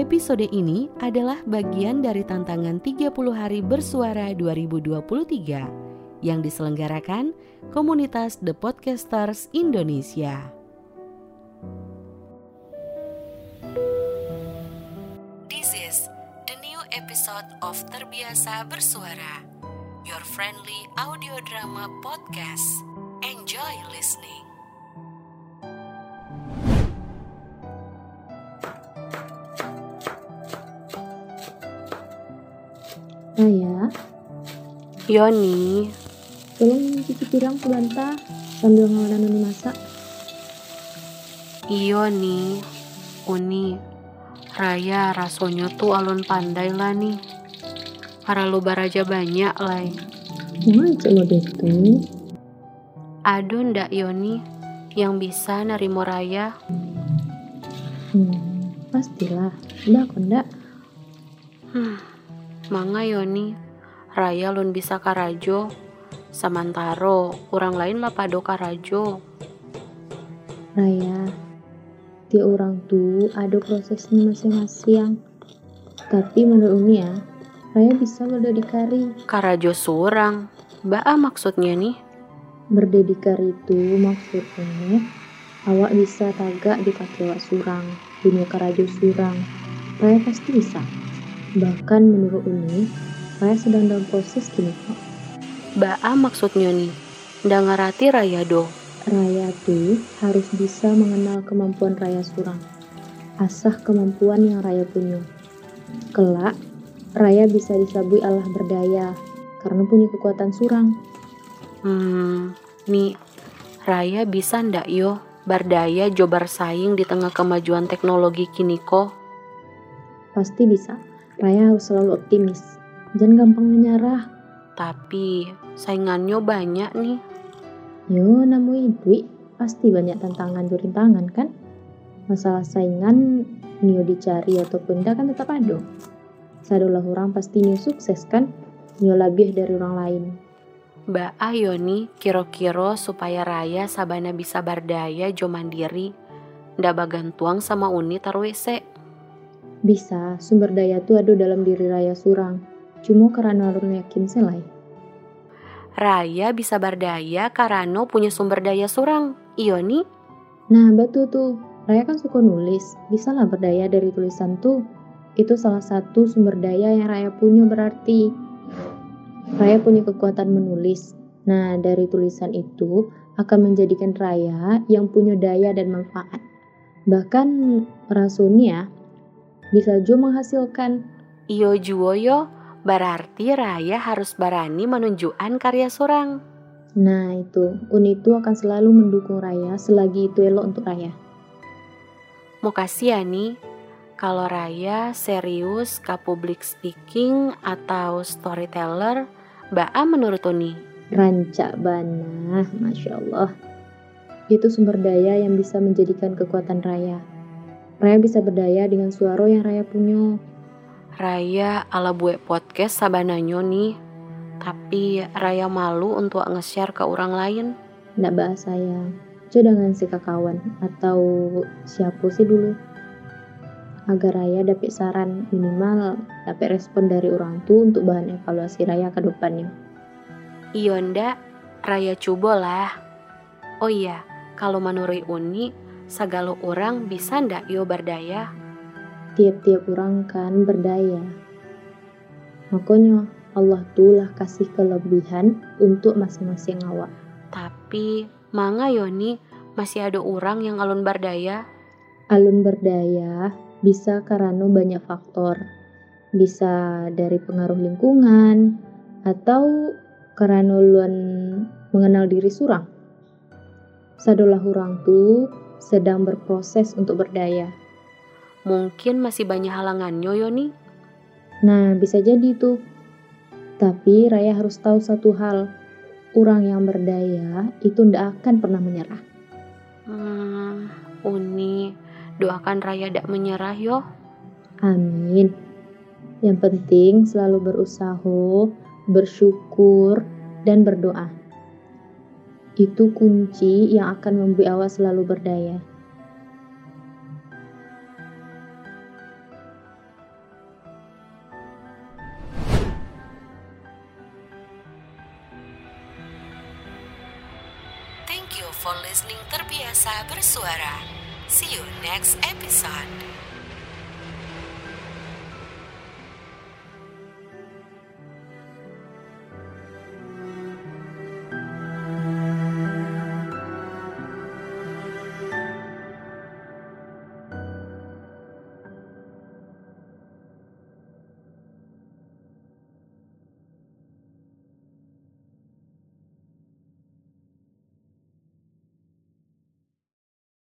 Episode ini adalah bagian dari tantangan 30 hari bersuara 2023 yang diselenggarakan komunitas The Podcasters Indonesia. This is the new episode of Terbiasa Bersuara, your friendly audio drama podcast. Enjoy listening. Ayah, Yoni, tolong cuci piring sebentar sambil ngawalan Uni masak. iyo nih, Uni, Raya rasanya tuh alun pandai lah nih. Para lo baraja banyak lah. Aja lo itu. Aduh ndak Yoni yang bisa nerimo Raya. Hmm, pastilah. Udah kok ndak. Hmm, manga Yoni, Raya lun bisa karajo. Samantaro, orang lain lah pado karajo. Raya, tiap orang tuh ada prosesnya masing-masing. Tapi menurut Umi ya, Raya bisa berdedikari. Karajo surang. Baa maksudnya nih? Berdedikari itu maksudnya awak bisa tagak di kaki awak surang, dunia karajo surang. Raya pasti bisa. Bahkan menurut Umi, Raya sedang dalam proses gini kok. Baa maksudnya nih? Ngerti Raya do. Raya tuh harus bisa mengenal kemampuan Raya surang. Asah kemampuan yang Raya punya. Kelak, Raya bisa disabui Allah berdaya karena punya kekuatan surang. Hmm, nih Raya bisa ndak yo berdaya jo bersaing di tengah kemajuan teknologi kini kok? Pasti bisa. Raya harus selalu optimis. Jangan gampang menyerah. Tapi saingannya banyak nih. Yo, namu duit pasti banyak tantangan rintangan kan? Masalah saingan Nio dicari ataupun tidak kan tetap ada. Sadolah orang pasti Nio sukses kan? Nio lebih dari orang lain. Mbak ayo nih kiro-kiro supaya Raya sabana bisa berdaya jo mandiri. Ndak bagantuang sama uni taruh WC. Bisa, sumber daya tuh ada dalam diri Raya Surang. Cuma karena orang yakin selai. Raya bisa berdaya karena punya sumber daya surang. Iyo nih. Nah, betul tuh. Raya kan suka nulis. Bisa lah berdaya dari tulisan tuh. Itu salah satu sumber daya yang Raya punya berarti. Raya punya kekuatan menulis. Nah, dari tulisan itu akan menjadikan Raya yang punya daya dan manfaat. Bahkan Rasunia bisa juga menghasilkan. Iyo juo yo, berarti Raya harus berani menunjukkan karya surang. Nah, itu. Uni itu akan selalu mendukung Raya selagi itu elok untuk Raya. Mau kasih ya nih, kalau Raya serius ke public speaking atau storyteller, Baa menurut Uni. Rancak banah, Masya Allah. Itu sumber daya yang bisa menjadikan kekuatan Raya. Raya bisa berdaya dengan suara yang Raya punya. Raya ala buat podcast sabananyo nih, tapi Raya malu untuk nge-share ke orang lain. Nggak bahas saya. Coba dengan si kawan atau siapa sih dulu. Agar Raya dapat saran minimal dapat respon dari orang tua untuk bahan evaluasi Raya ke depannya. Iyo ndak, Raya coba lah. Oh iya, kalau menurut Uni, segala orang bisa ndak yo berdaya? Tiap-tiap orang kan berdaya. Makanya Allah tuh lah kasih kelebihan untuk masing-masing awak. Tapi, manga Yoni masih ada orang yang alun berdaya. Alun berdaya bisa karena banyak faktor. Bisa dari pengaruh lingkungan atau karena luan mengenal diri surang. Sadolah orang tuh sedang berproses untuk berdaya. Mungkin masih banyak halangannya Yoni. Nah, bisa jadi tuh. Tapi Raya harus tahu satu hal. Orang yang berdaya itu ndak akan pernah menyerah. Hmm, Uni, doakan Raya dak menyerah yo. Amin. Yang penting selalu berusaha, bersyukur, dan berdoa itu kunci yang akan membuat awak selalu berdaya. Thank you for listening terbiasa bersuara. See you next episode.